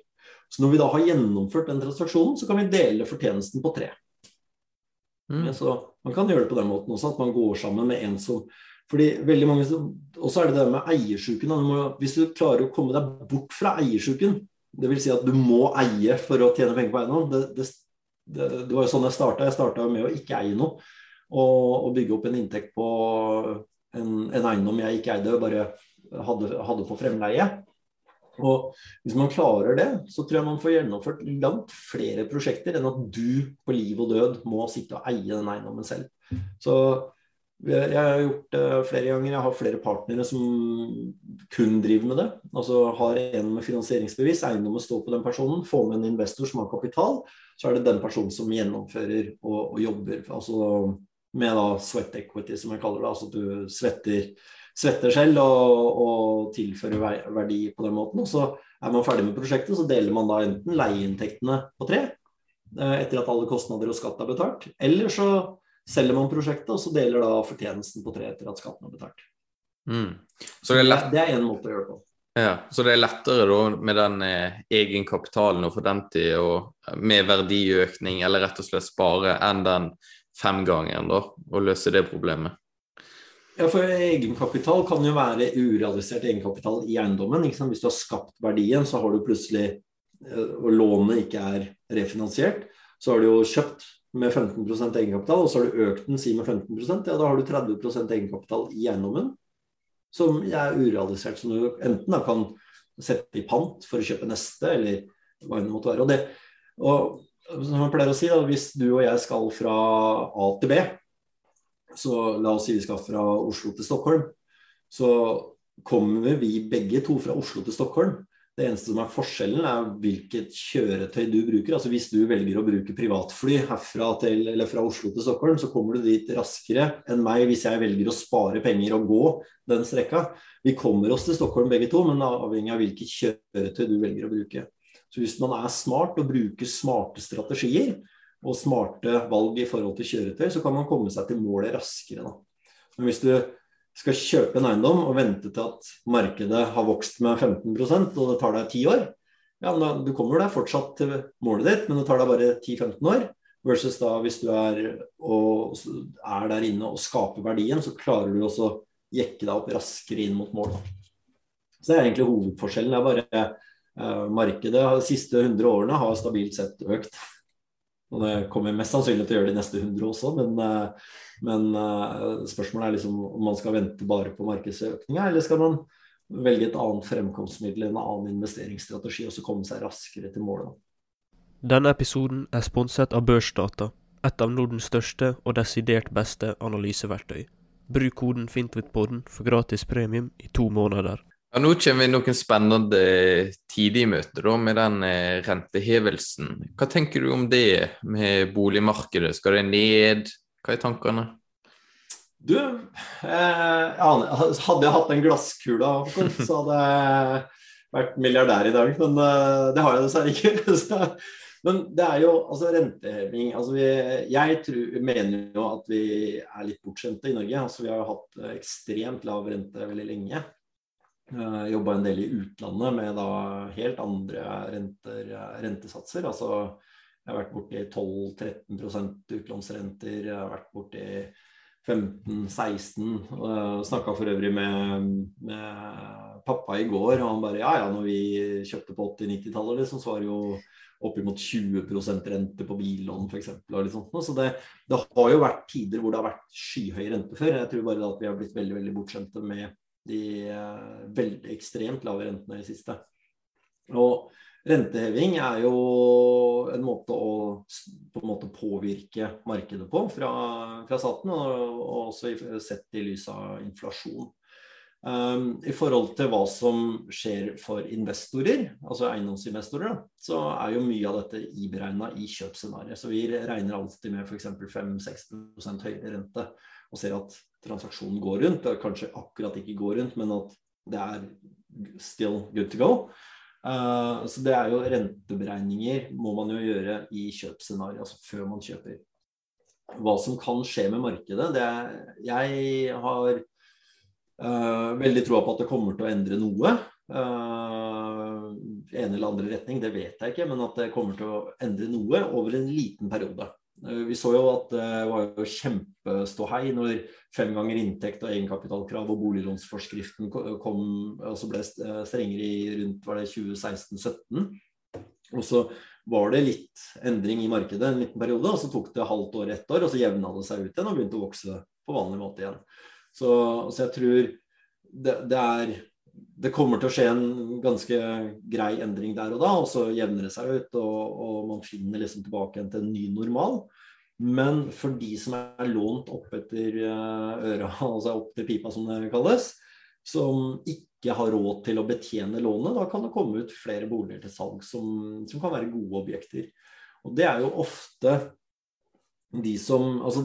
Speaker 2: Så når vi da har gjennomført den transaksjonen, så kan vi dele fortjenesten på tre. Mm. Så man kan gjøre det på den måten også, at man går sammen med en som fordi veldig mange, Og så er det det med eiersjuken. Hvis du klarer å komme deg bort fra eiersjuken, dvs. Si at du må eie for å tjene penger på eiendom, det, det, det, det, var jo sånn jeg starta. Jeg starta med å ikke eie noe. Og, og, bygge opp en inntekt på en, en eiendom jeg ikke eide, bare hadde, hadde, på fremleie. Og Hvis man klarer det, så tror jeg man får gjennomført langt flere prosjekter enn at du på liv og død må sitte og eie den eiendommen selv. Så jeg har gjort det flere ganger. Jeg har flere partnere som kun driver med det. Altså har en med finansieringsbevis, eiendommen står på den personen, får med en investor som har kapital, så er det den personen som gjennomfører og, og jobber. Altså med da sweat equity, som jeg kaller det. Altså at du svetter, svetter selv og, og, tilfører verdi på den måten. Og så er man ferdig med prosjektet, så deler man da enten leieinntektene på tre eh, etter at alle kostnader og skatt er betalt, eller så selger man prosjektet, og så deler da fortjenesten på tre etter at skatten er betalt.
Speaker 1: Mm. Så det er, lett...
Speaker 2: det er en måte å gjøre det på.
Speaker 1: Ja, Så det er lettere da med den eh, egenkapitalen å få den til og med verdiøkning, eller rett og slett spare, enn den femgangeren, da, å løse det problemet?
Speaker 2: Ja, for Egenkapital kan jo være urealisert egenkapital i eiendommen. Hvis du har skapt verdien, så har du plutselig, eh, og lånet ikke er refinansiert, så har du jo kjøpt med 15% egenkapital, og så har du økt den si med 15% ja, da har du 30% egenkapital i eiendommen, som er urealisert. Som du enten da kan sette i pant for å kjøpe neste, eller hva det måtte være. Og, det, og som man pleier å si, da, hvis du og jeg skal fra A til B, så la oss si vi skal fra Oslo til Stockholm, så kommer vi begge to fra Oslo til Stockholm. Det eneste som er forskjellen, er hvilket kjøretøy du bruker. Altså Hvis du velger å bruke privatfly herfra til, eller fra Oslo til Stockholm, så kommer du dit raskere enn meg hvis jeg velger å spare penger og gå den strekka. Vi kommer oss til Stockholm begge to, men avhengig av hvilket kjøretøy du velger å bruke. Så hvis man er smart og bruker smarte strategier og smarte valg i forhold til kjøretøy, så kan man komme seg til målet raskere. Da. Men hvis du skal kjøpe en eiendom og vente til at markedet har vokst med 15% og det tar deg ti år, ja, du kommer deg fortsatt til målet ditt, men det tar deg bare 10-15 år. Versus da hvis du er, og, er der inne og skaper verdien, så klarer du også å jekke deg opp raskere inn mot målet. Så det er egentlig hovedforskjellen. Det er bare eh, Markedet de siste 100 årene har stabilt sett økt. Og det kommer mest sannsynlig til å gjøre de neste 100 også, men, uh, men uh, spørsmålet er liksom om man skal vente bare på markedsøkninga, eller skal man velge et annet fremkomstmiddel, en annen investeringsstrategi, og så komme seg raskere til målet.
Speaker 3: Denne episoden er sponset av Børsdata, et av Nordens største og desidert beste analyseverktøy. Bruk koden FINTVITPODDEN for gratis premium i to måneder.
Speaker 1: Ja, nå kommer vi noen spennende tider i møte da, med den eh, rentehevelsen. Hva tenker du om det med boligmarkedet? Skal det ned? Hva er tankene?
Speaker 2: Du, eh, hadde jeg hatt den glasskula, så hadde jeg vært milliardær i dag. Men eh, det har jeg dessverre ikke. *laughs* men det er jo altså renteheving altså vi, Jeg tror, mener jo at vi er litt bortskjemte i Norge. altså Vi har hatt ekstremt lav rente veldig lenge. Uh, Jobba en del i utlandet med da helt andre renter, rentesatser. Altså jeg har vært borti 12-13% utlånsrenter. Jeg har vært borti 15-16. Uh, Snakka for øvrig med, med, pappa i går, og han bare Ja ja, når vi kjøpte på 80-90-tallet, liksom, så var det jo oppimot 20% rente på billån f.eks. Så det, det, har jo vært tider hvor det har vært skyhøy rente før. Jeg tror bare at vi har blitt veldig veldig bortskjemte med de eh, veldig ekstremt lave rentene i det siste. Og renteheving er jo en måte å på en måte påvirke markedet på fra, fra staten, og, og også sett i lys av inflasjon. Um, I forhold til hva som skjer for investorer, altså eiendomsinvestorer, så er jo mye av dette iberegna i kjøpsscenarioet. Så vi regner alltid med f.eks. 5-6% høyere rente og ser at transaksjonen går rundt. Det kanskje akkurat ikke går rundt, men at det er still good to go. Uh, så det er jo renteberegninger må man jo gjøre i kjøpsscenarioet, altså før man kjøper. Hva som kan skje med markedet, det er Jeg har uh, veldig troa på at det kommer til å endre noe. Uh, en eller andre retning, det vet jeg ikke, men at det kommer til å endre noe over en liten periode. Eh, vi så jo at det var jo kjempeståhei når fem ganger inntekt og egenkapitalkrav og boliglånsforskriften kom, og så ble eh, strengere i rundt var det 2016-2017. Og så var det litt endring i markedet en liten periode, og så tok det halvt år, ett år, og så jevna det seg ut igjen og begynte å vokse på vanlig måte igjen. Så, så jeg tror det, det er det kommer til å skje en ganske grei endring der og da, og så jevner det seg ut, og, og man finner liksom tilbake til en ny normal. Men for de som er lånt opp etter eh, øra, *laughs* altså opp til pipa som det kalles, som ikke har råd til å betjene lånet, da kan det komme ut flere boliger til salg som, som kan være gode objekter. Og det er jo ofte de som Altså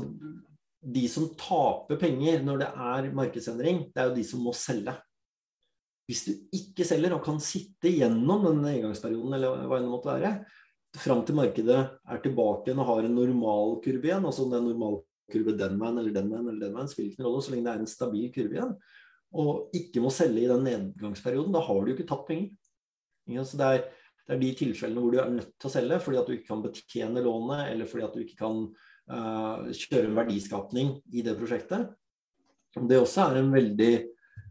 Speaker 2: de som taper penger når det er markedsendring, det er jo de som må selge. Hvis du ikke selger og kan sitte gjennom den nedgangsperioden, eller hva det måtte være, fram til markedet er tilbake igjen og har en normal kurve igjen, altså om en normal kurve den veien eller den veien, eller den veien, spiller ikke noen rolle så lenge det er en stabil kurve igjen, og ikke må selge i den nedgangsperioden, da har du jo ikke tatt penger. Så det er, det er de tilfellene hvor du er nødt til å selge fordi at du ikke kan betjene lånet, eller fordi at du ikke kan uh, kjøre en verdiskapning i det prosjektet. Det også er en veldig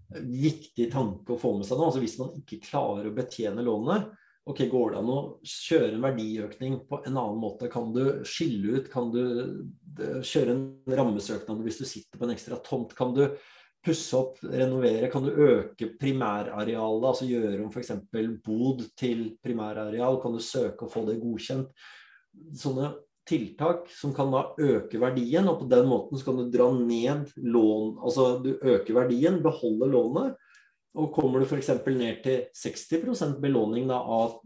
Speaker 2: viktig tanke å få med seg nå. altså Hvis man ikke klarer å betjene lånet, ok, går det an å kjøre en verdiøkning på en annen måte? Kan du skille ut? Kan du kjøre en rammesøknad hvis du sitter på en ekstra tomt? Kan du pusse opp, renovere? Kan du øke primærarealet? Altså gjøre om f.eks. bod til primærareal? Kan du søke å få det godkjent? Sånne tiltak som kan da øke verdien, og på den måten så kan du dra ned lån Altså du øker verdien, beholder lånet, og kommer du f.eks. ned til 60% belåning da, av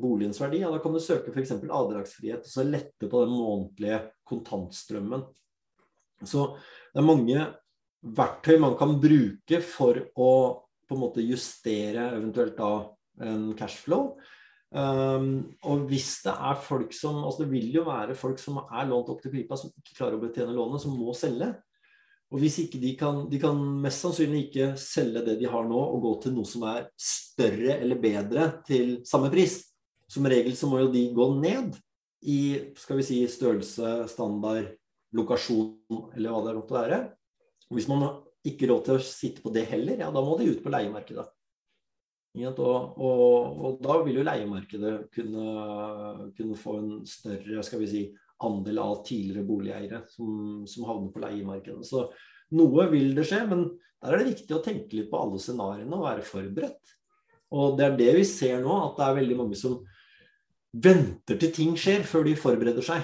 Speaker 2: boligens verdi, ja, da kan du søke f.eks. avdragsfrihet og så lette på den månedlige kontantstrømmen. Så det er mange verktøy man kan bruke for å på en måte justere eventuelt da en cashflow. Um, og hvis det er folk som altså Det vil jo være folk som er lånt opp til pipa, som ikke klarer å betjene lånet, som må selge. Og hvis ikke de kan De kan mest sannsynlig ikke selge det de har nå, og gå til noe som er større eller bedre til samme pris. Som regel så må jo de gå ned i skal vi si, størrelse, standard, lokasjon eller hva det måtte være. Og hvis man ikke råd til å sitte på det heller, ja, da må de ut på leiemarkedet. Og, og, og, da vil jo leiemarkedet kunne, kunne, få en større skal vi si, andel av tidligere boligeiere som, som, havner på leiemarkedet. Så noe vil det skje, men der er det viktig å tenke litt på alle scenarioene og være forberedt. Og det er det vi ser nå, at det er veldig mange som venter til ting skjer før de forbereder seg.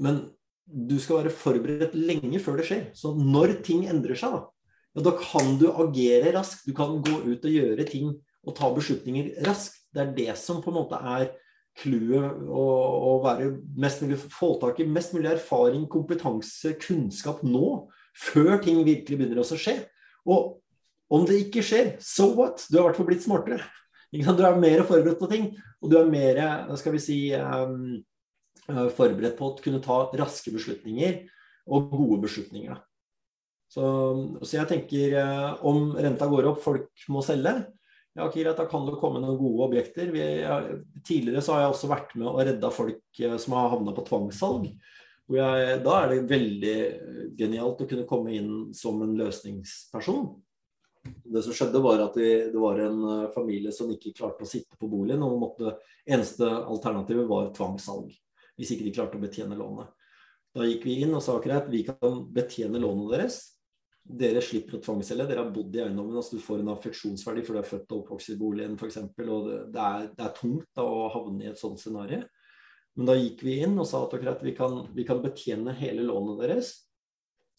Speaker 2: Men du skal være forberedt lenge før det skjer. Så når ting endrer seg, da, ja, da kan du agere raskt. Du kan gå ut og gjøre ting og ta beslutninger raskt. Det er det som på en måte er clouet å, være mest mulig, få tak i mest mulig erfaring, kompetanse, kunnskap nå. Før ting virkelig begynner å skje. Og om det ikke skjer, so what? Du har i hvert fall blitt smartere. Du er mer forberedt på ting, og du er mer skal vi si, um, forberedt på å kunne ta raske beslutninger og gode beslutninger. Så, så jeg tenker uh, om renta går opp, folk må selge, ja, Kira, da kan det komme noen gode objekter. Vi, tidligere så har jeg også vært med og redda folk eh, som har havna på tvangssalg. Jeg, da er det veldig genialt å kunne komme inn som en løsningsperson. Det som skjedde, var at det, det var en eh, familie som ikke klarte å sitte på boligen. og måtte, Eneste alternativet var tvangssalg, hvis ikke de klarte å betjene lånet. Da gikk vi inn og sa greit, vi kan betjene lånet deres dere slipper å tvangsselge. Dere har bodd i eiendommen. altså Du får en affeksjonsverdi for du er født og oppvokst i boligen f.eks. Og det, det, er, det, er, tungt da, å havne i et sånt scenario. Men da gikk vi inn og sa at akkurat, vi, kan, vi kan betjene hele lånet deres.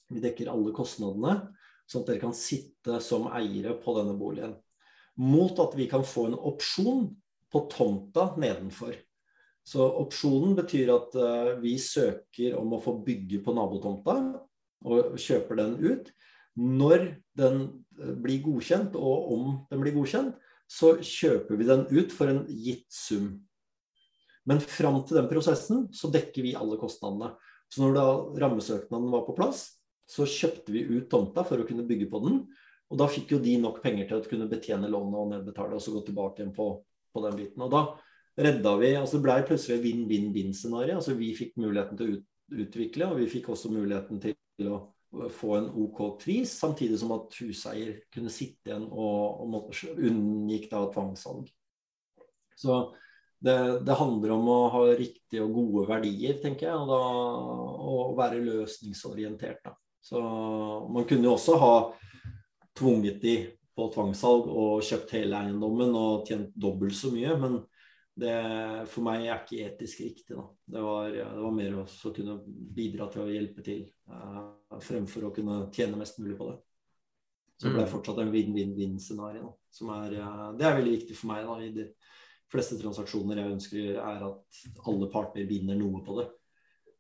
Speaker 2: Vi dekker alle kostnadene, sånn at dere kan sitte som eiere på denne boligen. Mot at vi kan få en opsjon på tomta nedenfor. Så opsjonen betyr at uh, vi søker om å få bygge på nabotomta og kjøper den ut. Når den eh, blir godkjent, og om den blir godkjent, så kjøper vi den ut for en gitt sum. Men fram til den prosessen så dekker vi alle kostnadene. Så når da rammesøknaden var på plass, så kjøpte vi ut tomta for å kunne bygge på den. Og da fikk jo de nok penger til å kunne betjene lånet og nedbetale og så gå tilbake igjen på, på den biten. Og da redda vi altså Det ble plutselig et vinn-vinn-vinn-scenario. Altså vi fikk muligheten til å ut, utvikle, og vi fikk også muligheten til å få en OK pris, samtidig som at huseier kunne sitte igjen og, og måtte, unngikk da tvangssalg. Så det, det, handler om å ha riktige og gode verdier, tenker jeg, og, da, og være løsningsorientert. Da. Så man kunne jo også ha tvunget de på tvangssalg og kjøpt hele eiendommen og tjent dobbelt så mye, men det for meg er ikke etisk riktig. Da. Det, var, det var mer å kunne bidra til å hjelpe til, uh, fremfor å kunne tjene mest mulig på det. Så det ble mm. fortsatt en vinn-vinn-vinn-scenario. Uh, det er veldig viktig for meg. Da, I de fleste transaksjoner jeg ønsker, er at alle parter vinner noe på det.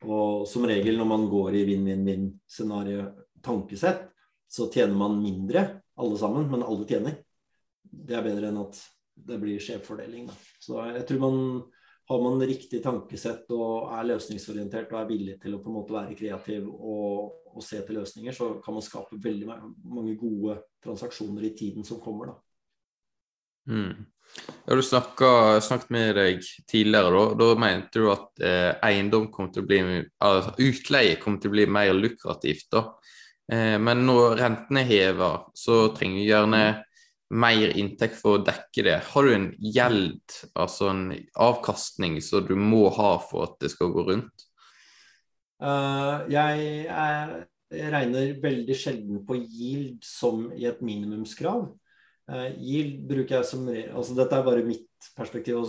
Speaker 2: Og som regel når man går i vinn-vinn-vinn-scenario tankesett, så tjener man mindre alle sammen, men alle tjener. Det er bedre enn at det blir skjevfordeling. Så jeg tror man har man riktig tankesett og er løsningsorientert og er villig til å på en måte være kreativ og, og se til løsninger, så kan man skape veldig mange gode transaksjoner i tiden som kommer. da.
Speaker 1: Mm. Ja, du snakket med deg tidligere, da, da mente du at eh, eiendom kom til å bli, altså, utleie kom til å bli mer lukrativt. da. Eh, men når rentene hever, så trenger vi gjerne mer inntekt for å dekke det. Har du en gjeld, altså en avkastning, som du må ha for at det skal gå rundt?
Speaker 2: Uh, jeg, er, jeg, regner veldig sjelden på yield som i et minimumskrav. Uh, yield bruker jeg som altså Dette er bare mitt perspektiv.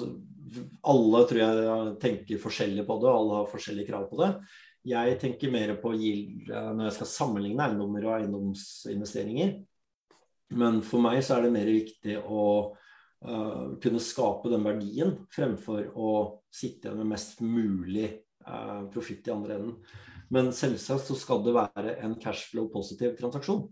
Speaker 2: Alle tror jeg tenker forskjellig på det, og alle har forskjellige krav på det. Jeg tenker mer på yield uh, når jeg skal sammenligne eiendommer og eiendomsinvesteringer. Men for meg så er det mer viktig å uh, kunne skape den verdien fremfor å sitte igjen med mest mulig uh, profitt i andre enden. Men selvsagt så skal det være en cashflow-positiv transaksjon.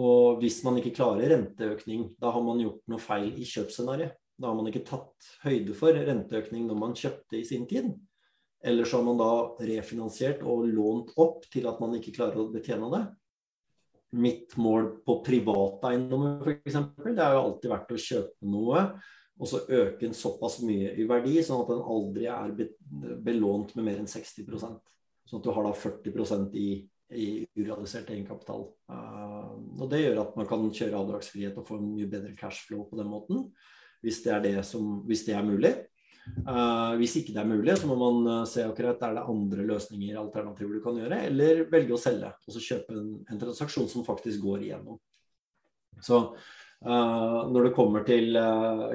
Speaker 2: Og hvis man ikke klarer renteøkning, da har man gjort noe feil i kjøpsscenarioet. Da har man ikke tatt høyde for renteøkning når man kjøpte i sin tid. Eller så har man da refinansiert og lånt opp til at man ikke klarer å betjene det. Mitt mål på private eiendommer f.eks. Det har jo alltid vært å kjøpe noe og så øke den såpass mye i verdi, sånn at den aldri er belånt med mer enn 60% Sånn at du har da 40 i, i urealisert egenkapital. Uh, og det gjør at man kan kjøre avdragsfrihet og få en mye bedre cashflow på den måten, hvis det er, det som, hvis det er mulig. Uh, hvis ikke det er mulig, så må man uh, se akkurat er det andre løsninger alternativer du kan gjøre, eller velge å selge og så kjøpe en, en transaksjon som faktisk går igjennom. Så uh, når det kommer til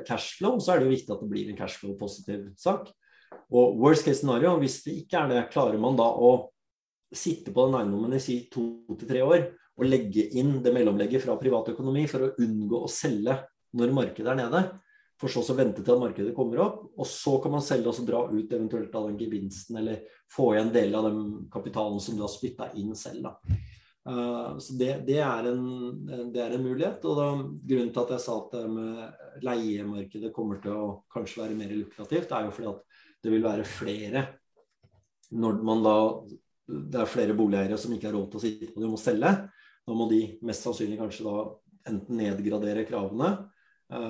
Speaker 2: cashflow, så er det jo viktig at det blir en cashflow-positiv sak. Og worst case scenario, hvis det ikke er det, klarer man da å sitte på den eiendommen i si to til tre år og legge inn det mellomlegget fra privatøkonomi for å unngå å selge når markedet er nede for så å vente til at markedet kommer opp. Og så kan man selge og dra ut eventuelt av den gevinsten, eller få igjen deler av den kapitalen som du har spytta inn selv. Da. Uh, så det, det, er en, det, er en, mulighet. Og da, grunnen til at jeg sa at med leiemarkedet kommer til å kanskje være mer lukrativt, er jo fordi at det vil være flere når man da det er flere boligeiere som ikke har råd til å sitte på det, må selge. Da må de mest sannsynlig kanskje da enten nedgradere kravene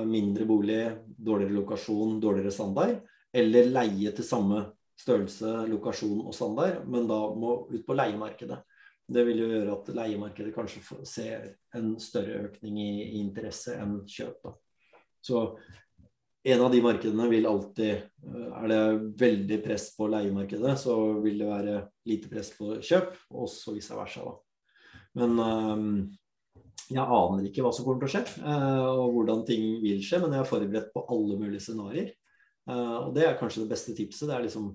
Speaker 2: mindre bolig, dårligere lokasjon, dårligere standard. Eller leie til samme størrelse, lokasjon og standard, men da må ut på leiemarkedet. Det vil jo gjøre at leiemarkedet kanskje ser en større økning i, i interesse enn kjøp. Da. Så en av de markedene vil alltid eh, Er det veldig press på leiemarkedet, så vil det være lite press på kjøp, og så vice versa. Da. Men um, jeg aner ikke hva som kommer til å skje, eh, og hvordan ting vil skje, men jeg er forberedt på alle mulige scenarioer. Eh, og det er kanskje det beste tipset. Det er, liksom,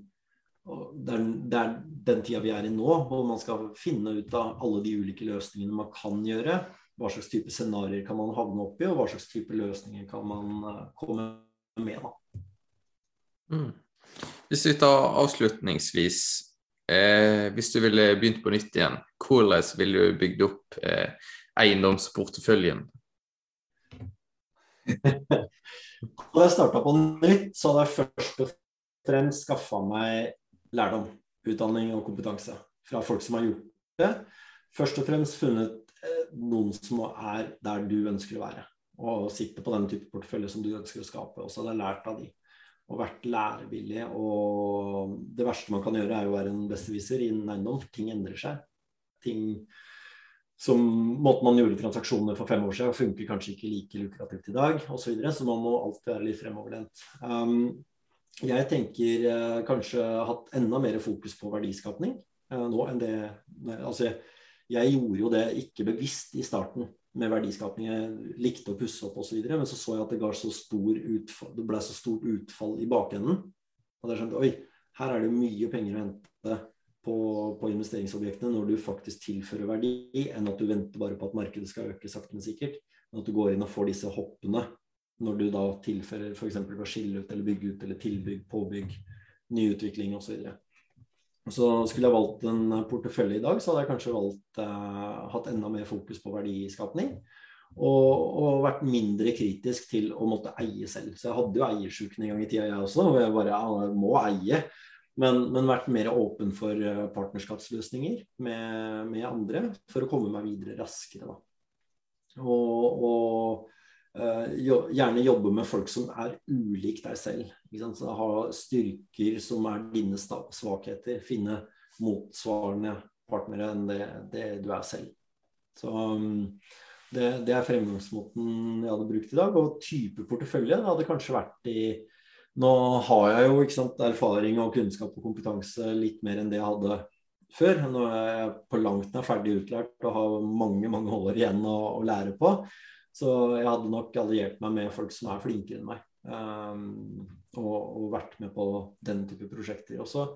Speaker 2: det er, det er den tida vi er i nå, hvor man skal finne ut av alle de ulike løsningene man kan gjøre. Hva slags type scenarioer kan man havne opp i, og hva slags type løsninger kan man eh, komme med.
Speaker 1: Mm. Hvis vi tar avslutningsvis eh, Hvis du ville begynt på nytt igjen, hvordan ville du bygd opp eh, eiendomsporteføljen? *laughs*
Speaker 2: da jeg starta på nytt, så hadde jeg først og fremst skaffa meg lærdom, utdanning og kompetanse fra folk som har gjort det. Først og fremst funnet eh, noen som er der du ønsker å være, og sitte på den type portefølje som du ønsker å skape. Og så hadde jeg lært av de og vært lærevillig. Og det verste man kan gjøre, er å være en besserwisser innen eiendom, ting endrer seg. Ting som måten man gjorde transaksjoner for fem år siden, funker kanskje ikke like lukrativt i dag osv. Så, videre, så man må alltid være litt fremoverlent. Um, jeg tenker uh, kanskje hatt enda mer fokus på verdiskapning uh, nå enn det Altså, jeg gjorde jo det ikke bevisst i starten med verdiskapning. Jeg likte å pusse opp osv., men så så jeg at det, så utfall, det ble så stort utfall i bakenden. Og da skjønte oi, her er det mye penger å hente på, på, investeringsobjektene når du faktisk tilfører verdi, enn at du venter bare på at markedet skal øke sakte, men sikkert. Men at du går inn og får disse hoppene når du da tilfører f.eks. ved å skille ut eller bygge ut eller tilbygg, påbygg, nyutvikling osv. Så, skulle jeg valgt en portefølje i dag, så hadde jeg kanskje valgt eh, hatt enda mer fokus på verdiskapning. Og, og, vært mindre kritisk til å måtte eie selv. Så jeg hadde jo eiersjuken en gang i tida, jeg også. Og jeg bare ja, må eie. Men, men, vært mer åpen for eh, partnerskapsløsninger med, med, andre for å komme meg videre raskere. Da. Og, og uh, jo, gjerne jobbe med folk som er ulik deg selv. Ha styrker som er dine svakheter. Finne motsvarende partnere enn det, det du er selv. Så det, det, er fremgangsmåten jeg hadde brukt i dag. Og type portefølje hadde kanskje vært i nå har jeg jo sant, erfaring og kunnskap og kompetanse litt mer enn det jeg hadde før. Nå er jeg på langt nær ferdig utlært og har mange mange år igjen å, å, lære på. Så jeg hadde nok alliert meg med folk som er flinkere enn meg. Um, og, og, vært med på den type prosjekter. Og så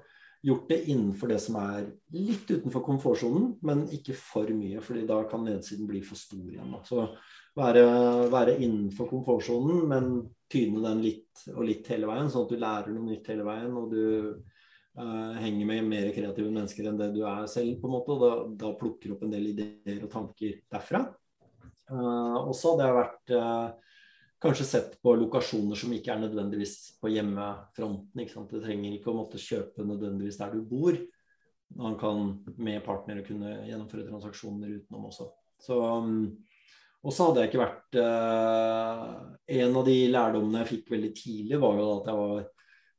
Speaker 2: gjort det innenfor det som er litt utenfor komfortsonen, men ikke for mye, fordi da kan nedsiden bli for stor igjen. Da. Så være, være innenfor komfortsonen, men tyne den litt og litt hele veien, sånn at du lærer noe nytt hele veien. og du uh, henger med mer kreative mennesker enn det du er selv, på en måte, og da, da plukker opp en del ideer og tanker derfra. Uh, og så hadde jeg vært uh, kanskje sett på lokasjoner som ikke er nødvendigvis på hjemmefronten. ikke sant? Du trenger ikke å måtte kjøpe nødvendigvis der du bor. Man kan med partnere kunne gjennomføre transaksjoner utenom også. Så, og så hadde jeg ikke vært uh, En av de lærdommene jeg fikk veldig tidlig, var jo at jeg var,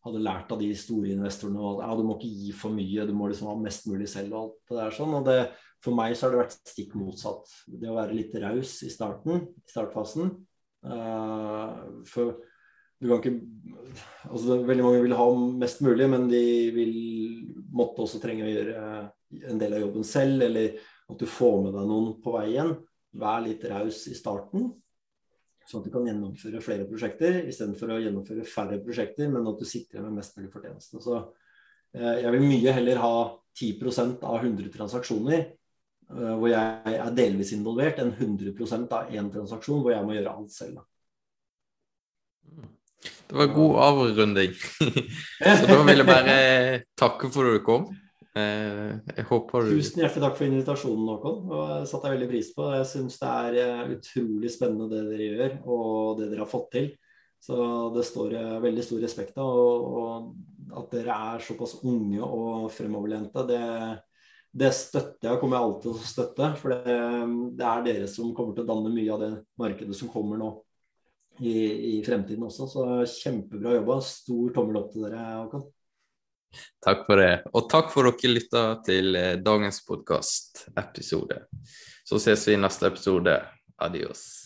Speaker 2: hadde lært av de store investorene at ja, du må ikke gi for mye, du må liksom ha mest mulig selv og alt det der sånn. Og det, for meg så har det vært stikk motsatt. Det å være litt raus i starten, i startfasen. Uh, for du kan ikke altså Veldig mange vil ha mest mulig, men de vil måtte også trenge å gjøre en del av jobben selv, eller at du får med deg noen på veien. Vær litt raus i starten, sånn at du kan gjennomføre flere prosjekter istedenfor å gjennomføre færre prosjekter, men at du sitter med mest mulig fortjeneste. Så eh, jeg vil mye heller ha 10 av 100 transaksjoner eh, hvor jeg er delvis involvert, enn 100% av én transaksjon hvor jeg må gjøre alt selv.
Speaker 1: Det var god avrunding. *laughs* Så da vil jeg bare takke for at du kom. Eh, jeg håper
Speaker 2: du Tusen hjertelig takk for invitasjonen, Håkon. Det satte jeg veldig pris på. Jeg syns det er eh, utrolig spennende det dere gjør, og det dere har fått til. Så det står veldig stor respekt av. Og at dere er såpass unge og fremoverlente, det, det støtter jeg og kommer jeg alltid til å støtte. For det, det, er dere som kommer til å danne mye av det markedet som kommer nå i, i fremtiden også. Så kjempebra jobba. Stor tommel opp til dere, Håkon.
Speaker 1: Takk for det. Og takk for dere lytta til eh, dagens podkast-episode. Så ses vi i neste episode. Adios.